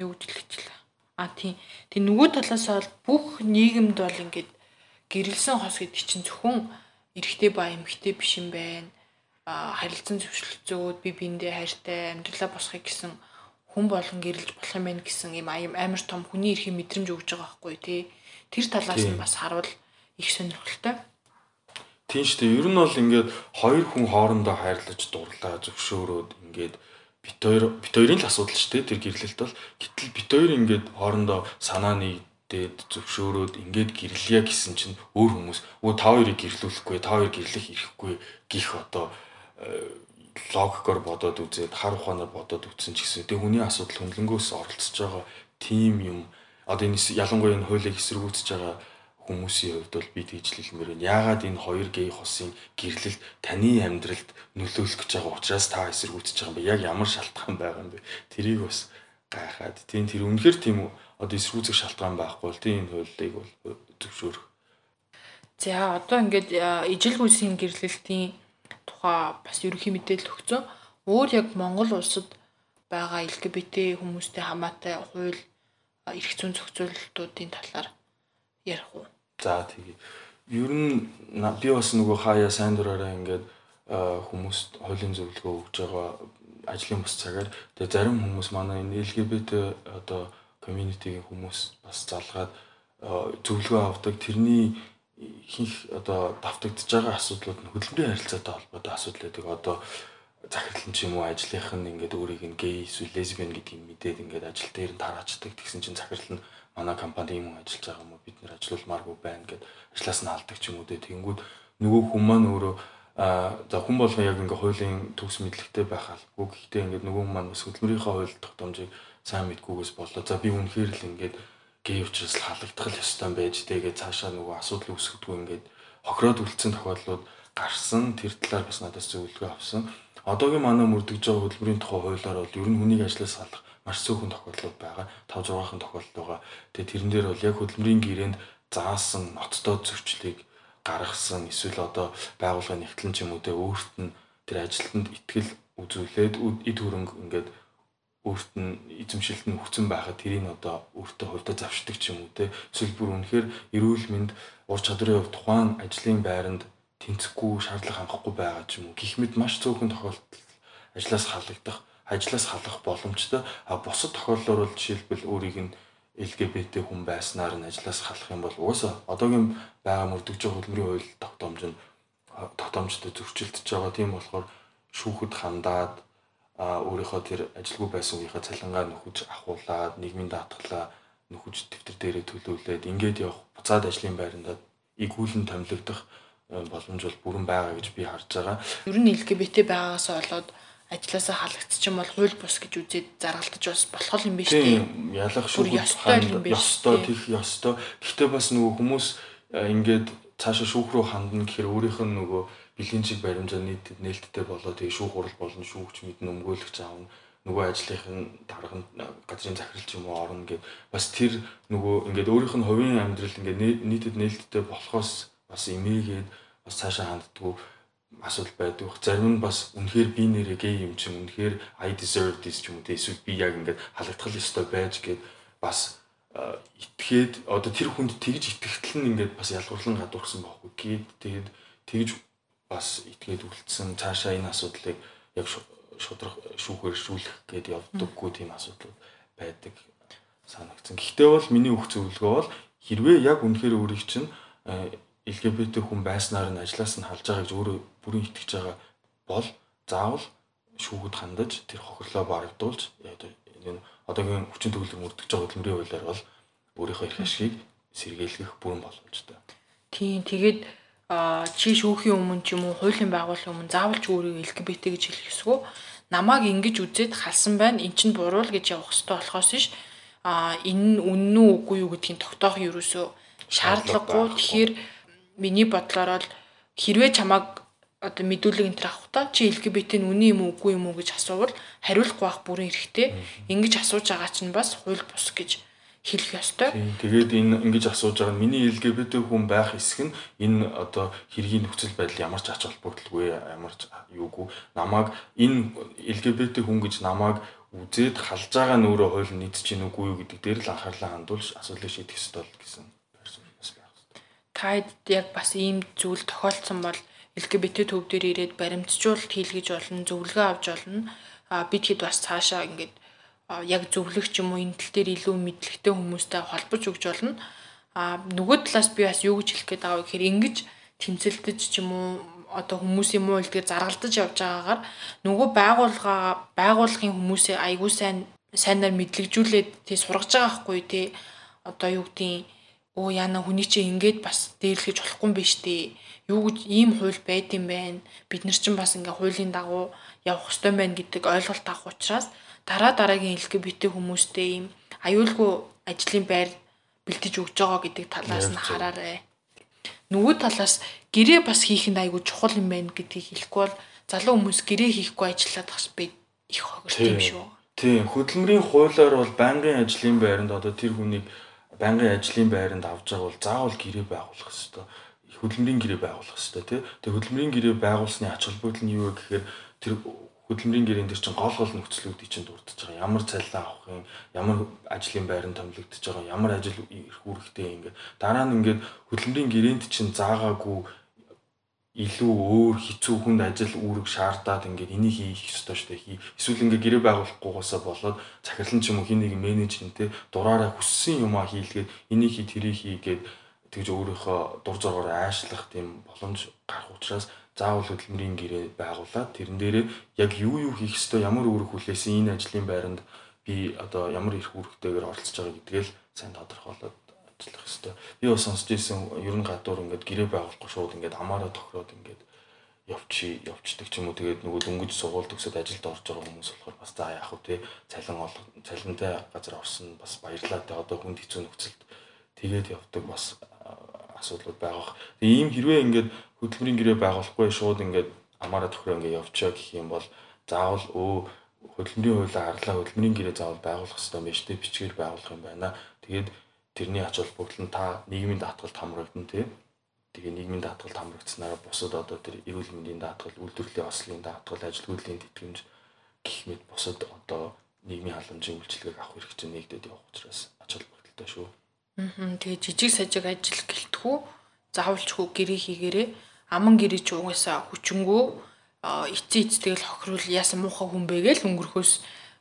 юу гэж хэлчихлээ. А тийм. Тэг нөгөө талаас бол бүх нийгэмд бол ингээд гэрэлсэн хос гэдэг чинь зөвхөн эрэгтэй ба эмэгтэй биш юм байна. Харилцан зөвшөлтцөөд би биендээ хайртай амьдралаа босхыг гэсэн хүн болон гэрэлж болох юм байна гэсэн юм амар том хүний эрхийн мэдрэмж өгж байгаа байхгүй тий. Тэр талаас нь бас харуул их сонирхолтой. Тийм шүү дээ. Ер нь бол ингээд хоёр хүн хоорондоо хайрлаж дурлаа зөвшөөрөөд ингээд бит хоёр бит хоёрын л асуудал шүү дээ. Тэр гэрлэлт бол гэтэл бит хоёр ингээд хоорондоо санаа нэгдээд зөвшөөрөөд ингээд гэрлэе гэсэн чинь өөр хүмүүс өө та хоёрыг гэрлүүлэхгүй та хоёр гэрлэх ирэхгүй гих одоо логикоор бодоод үзээд хар ухаанаар бодоод үтсэн ч гэсэн тэг хүний асуудал хөндлөнгөөс оролцож байгаа тим юм одоо энэ ялангуяа энэ хуулийг эсэргүүцэж байгаа хүмүүсийн хувьд бол би тэгж хэлмээр байна. Яагаад энэ хоёр гей хосын гэрлэлт таны амьдралд нөлөөлөх гэж байгаа учраас та эсэргүүцэж байгаа юм бэ? Яг ямар шалтгаан байгаа юм бэ? Тэрийг бас гайхаад. Тийм тэр үнэхээр тийм? Одоо эсэргүүцэх шалтгаан байхгүй бол тийм энэ хуулийг бол зөвшөөрөх. За одоо ингээд ижил гүйсийн гэрлэлтийн тухай бас ерөнхий мэдээлэл өгцөн. Өөр яг Монгол улсад байгаа LGBT хүмүүстэй хамаатай хууль эрх зүйн зохицуулалтуудын талаар ярих уу? За тэгээ. Ер нь би бас нөгөө хаяа сайн дураараа ингээд хүмүүст хуулийн зөвлөгөө өгж байгаа ажлын бус цагаар тэгээ зарим хүмүүс манай энэ LGBT одоо community-ийн хүмүүс бас залгаад зөвлөгөө авдаг. Тэрний ихэнх одоо давтагдж байгаа асуудлууд нь хөдөлмөрийн харилцаатай холбоотой асуудал байдаг. Одоо захирлан ч юм уу ажлынх нь ингээд өөрийг нь гей эсвэл лесбиан гэдгийг мэдээд ингээд ажил дээр нь тараачдаг. Тэгсэн чинь захирал нь манай компани юм ажиллаж байгаа юм уу бид нэр ажиллаулмааргүй байна гэд ажлаас нь алдаг ч юм уу тэгэнгүүт нөгөө хүн маань өөрөө а за хүн болгоо яг ингээ хуулийн төгс мэдлэгтэй байх албагүй гэхдээ ингээ нөгөө хүн маань бас хөдөлмөрийнхөө хууль тогтоомжийг сайн мэдгүйгээс болоо за би үнэхээр л ингээ гей учраас халагдах л ёстой байж тэгээд цаашаа нөгөө асуудал үүсгэдэггүй ингээд хохироод үлдсэн тохиолдлууд гарсан тэр талаар бас надаас зөвлөгөө авсан. Одоогийн манай мөрдөж байгаа хөдөлмөрийн тухай хуулиар бол ер нь хүнийг ажлаас салах маш цөөхөн тохиолдлууд байгаа. 5 6хан тохиолдол байгаа. Тэгээ тэрэн дээр бол яг хөдөлмөрийн гэрээнд заасан ноцтой зөрчлийг гаргасан эсвэл одоо байгууллагын нэгтлэн ч юм уу те өөрт нь тэр ажилтнанд ихтгэл үзүүлээд эд хөрөнгө ингээд өөрт нь эзэмшилт нь өгсөн байхад тэрийг одоо өөртөө хувьдаа завшдаг ч юм уу те эсвэл бүр үнэхээр эрүүл мэнд ур чадрын хувь тухайн ажлын байранд тэнцэхгүй шаардлага хангахгүй байгаа ч юм уу гэх мэт маш цөөхөн тохиолдол ажлаас халагдах ажлаас халах боломжтой. А бусад тохиолдлоор бол жишээлбэл өөрийг нь LGBT хүн байснаар нь ажлаас халах юм бол угаасаа одоогийн байгаа мөрдөгж хөдөлмөрийн хууль тогтоомж нь тогтоомжтой зөрчилдөж байгаа. Тийм болохоор шүүхэд хандаад а өөрийнхөө тэр ажилгүй байсан үеийнхээ цалингаа нөхөж ахуулаад нийгмийн даатгалаа нөхөж дэвтэр дээрээ төлөөлээд ингээд явах буцаад ажлын байрандаа игүүлэн томилогдох боломж бол бүрэн байгаа гэж би харж байгаа. Ер нь LGBT байгаагаас болоод ажлаасаа халагдчих юм бол хууль бус гэж үзээд заргалтаж бас болох юм биш тийм ялах шүү ёстой юм биш ёстой тийх ёстой. Гэхдээ бас нөгөө хүмүүс ингээд цаашаа шүүх рүү хандна гэхээр өөрийнх нь нөгөө бэлгийн чиг баримжаа нийтэд нээлттэй болоо. Тэгээ шүүх хурал болно шүүгч мэднэ өмгөөлөгч аавна нөгөө ажлынхын дарга газрын захирал ч юм уу орно гэд бас тэр нөгөө ингээд өөрийнх нь хувийн амьдрал ингээд нийтэд нээлттэй болохоос бас эмээгээд бас цаашаа ханддаггүй асуудал байдаг. Зарим нь бас үнэхээр би нэрээ гей юм чинь үнэхээр I deserve this ч юм уу эсвэл би яг ингээд халагдах ёстой байж гээд бас итгээд одоо тэр хүнд тэгж итгэхтэл нь ингээд бас ялгуурлан гадуурсан байхгүй. Гээд тэгээд тэгж бас итгээд үлдсэн цаашаа энэ асуудлыг яг шудрах шүүхээр шүүлэх гээд явдаггүй тийм асуудал байдаг санагдсан. Гэхдээ бол миний өгөх зөвлөгөө бол хэрвээ яг үнэхээр өөрийг чинь LGBT хүн байснаар нь ажлаас нь халж байгааг өөрөө бүрэн итгэж байгаа бол заавал шүүхэд хандаж тэр хохирлоо барагдуулж энэ одоогийн хүчин төгөлөг мөрдөж байгаа хөдөлмөрийн хуулиар бол өөрийнхөө эрх ашигыг сэргийлгэх бүрэн боломжтой. Тийм тэгээд чи шүүхийн өмнө ч юм уу хуулийн байгууллагын өмнө заавал ч өөрийгөө LGBT гэж хэлэх ёсгүй. Намааг ингэж үзээд халсан байна. Эн чинь буруу л гэж явах хэрэгтэй болохоос ш а энэ нь үнэн үү үгүй юу гэдгийг тогтоох ерөөсөө шаардлагагүй. Тэгэхээр миний бодлоор л хэрвээ чамааг одоо мэдүүлэг энэ төр авах та чи LGBT нь үнэн юм уу үгүй юм уу гэж асуувал хариулахгүй байх бүрэн эрэхтэй. Ингэж асууж байгаа чинь бас хууль бус гэж хэлэх ёстой. Тэгээд энэ ингэж асууж байгаа миний LGBT хүн байх хэсэг нь энэ одоо хэргийн нөхцөл байдал ямар ч ач холбогдолгүй ямар ч юугүй намайг энэ LGBT хүн гэж намайг үзээд халж байгаа нь өөрөө хууль нийцэж гин үгүй юу гэдэг дээр л анхаарлаа хандуулж асуудлыг шийдэх ёстой л гэсэн персонаас байх хэрэгтэй. Таад яг бас ийм зүйл тохиолдсон бол LGBT төв дээр ирээд баримтжуулалт хийлгэж болно, зөвлөгөө авч болно. А бид хэд бас цаашаа ингээд яг зөвлөгч юм уу энэ тал дээр илүү мэдлэгтэй хүмүүстэй холбож өгч болно. А нөгөө талаас би бас юу гэж хэлэх гээд байгаа вэ гэхээр ингэж тэмцэлдэж ч юм уу одоо хүмүүсийн муу илдгээр заргалдаж явж байгаагаар нөгөө байгууллага байгууллагын хүмүүсээ айгүй сайн сайнаар мэдлэгжүүлээд тий сургаж байгаа хгүй тий. Одоо юу гэдгийг оо яна хүний чинь ингээд бас дээрлэж болохгүй юм биш тий юу гэж ийм хууль байд юм байна бид нар чинь бас ингээ хуулийн дагуу явах ёстой байна гэдэг ойлголт авах учраас дараа дараагийн LGBT хүмүүстэй ийм аюулгүй ажлын байр бэлтэж өгч байгаа гэдэг талаас нь хараарай. Нөгөө талаас гэрээ бас хийх нь айгүй чухал юм байна гэдгийг хэлэхгүй бол залуу хүмүүс гэрээ хийхгүй ажиллаад бас би их хогорт юм шүү. Тийм хөдөлмөрийн хуулиар бол байнгын ажлын байранд одоо тэр хүнийг байнгын ажлын байранд авч байгаа бол заавал гэрээ байгуулах хэрэгтэй. Хөдөлмөрийн гэрээ байгуулах хэрэгтэй тий. Тэгээ хөдөлмөрийн гэрээ байгуулсны ач холбогдол нь юу вэ гэхээр тэр хөдөлмөрийн гэрээнд дээр чинь гол гол нөхцлүүдийг чинь дурдж байгаа. Ямар цалин авах юм, ямар ажлын байранд томилогдож байгаа, ямар ажил ирэх үүрэгтэй ингээд дараа нь ингээд хөдөлмөрийн гэрээнд чинь заагаагүй илүү өөр хэцүү хүнд ажил үүрэг шаардаад ингээд энийг хийх ёстой шүү дээ. Эсвэл ингээд гэрээ байгуулахгүйгээсээ болоод захирлан ч юм уу хин нэг менежменттэй дураараа хүссэн юмаа хийлгээд энийг хий тэрийг хийгээд тэгж өөрийнхөө дур зоргоор айшлах тийм боломж гарах учраас заавал хөдөлмөрийн гэрээ байгуулад тэрэн дээрээ яг юу юу хийх ёстой ямар үүрэг хүлээсэн энэ ажлын байранд би одоо ямар их үүрэгтэйгээр оролцож байгаа гэдгээл сайн тодорхойлоод ажиллах ёстой. Би бас сонсч ирсэн ер нь гадуур ингээд гэрээ байгуулахгүй шууд ингээд амаараа тохироод ингээд явчи явцдаг ч юм уу. Тэгээд нөгөө дөнгөж сургууль төгсөд ажилд орж байгаа хүмүүс болохоор бас за яах вэ цалин олох цалинтай газар орсон бас баярлалаа те одоо хүнд хэцүү нөхцөлд тэгээд явдаг бас асуудлууд байгаа. Тэгээ ийм хэрвээ ингээд хөдөлмөрийн гэрээ байгуулахгүй шууд ингээд амаараа тохироо ингээд явчаа гэх юм бол заавал өө хөдөлмөрийн хуулиар харлаа хөдөлмөрийн гэрээ заавал байгуулах хэрэгтэй юм үү бичгээр байгуулах юм байна. Тэгээд тэрний ач холбогдол нь та нийгмийн даатгалд хамрагдана тий. Тэгээ нийгмийн даатгалд хамрагдсанараа бусад одоо тэр эрүүл мэндийн даатгал, үйлдвэрлэлийн ослын даатгал, ажил хөдлийн тэтгэмж гэх мэт бусад одоо нийгмийн халамжийн үйлчилгээг авах хэрэгтэй нэгдээд явах учраас ач холбогдолтой шүү. Аа тэгээ жижиг сажиг ажил гэлтгүү. Заавалчгүй гэрээ хийгээрээ аман гэрээ ч угаасаа хүчингүү. Эцээ эцтэйгэл хохирол яасан муухай хүн бэ гээл өнгөрөхөөс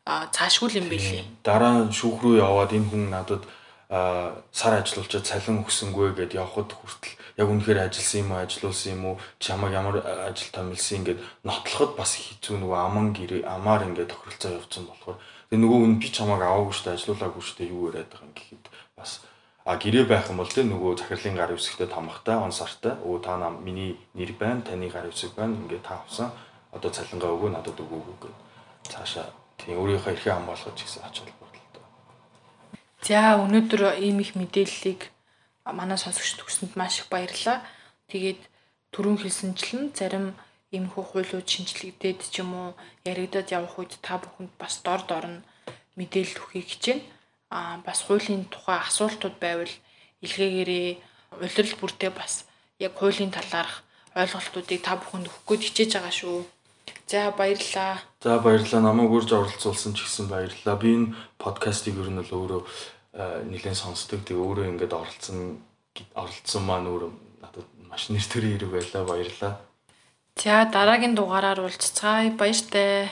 цаашгүй юм бэлээ. Дараа нь шүүх рүү яваад энэ хүн надад сар ажиллаулчаад цалин өгсөнгүй гэд явхад хүртэл яг үнэхээр ажилласан юм уу ажиллуулсан юм уу чамаг ямар ажил томилсон ингээд нотлоход бас хэцүү нөгөө аман гэрээ амаар ингээд тохиролцоо явуулсан болохоор. Тэгээ нөгөө хүн би чамаг аваагүй шүү дээ ажиллуулаагүй шүү дээ юу яриад байгаа юм гэхэд бас А гэрээ байх юм бол тэ нөгөө захирлын гар үсгтэй тамхтай он сартай. Өө та нам миний нэр байна, таны гар үсэг байна. Ингээ та авсан. Одоо цалингаа өгөө надад өгөөгүй гэд. Цаашаа тийм өөрийнхөө эрхээ хамгаалах гэсэн ач холбогдолтой. За өнөөдөр ийм их мэдээллийг манай сонсогч төгсөнд маш их баярлалаа. Тэгээд түрүүн хэлсэнчлэн зарим иймэрхүү хуулиуд шинжлэгдээд ч юм уу яригадад явах үед та бүхэнд бас дор дор нь мэдээлэл өгөхийг хичээнэ а бас хуулийн тухай асуултууд байвал илгээгээрээ улирал бүртээ бас яг хуулийн талаарх ойлголтуудыг та бүхэнд өгөх гээд хичээж байгаа шүү. За баярлалаа. За баярлалаа. Намайг урьж оролцуулсан ч гэсэн баярлалаа. Би энэ подкастыг ер нь л өөрөө нэлээд сонсдог. Тэгээ өөрөө ингээд оролцсон оролцсон маань өөрөө надад маш нэр төрийн хэрэг байлаа. Баярлалаа. За дараагийн дугаараар уулзцаая. Баяртай.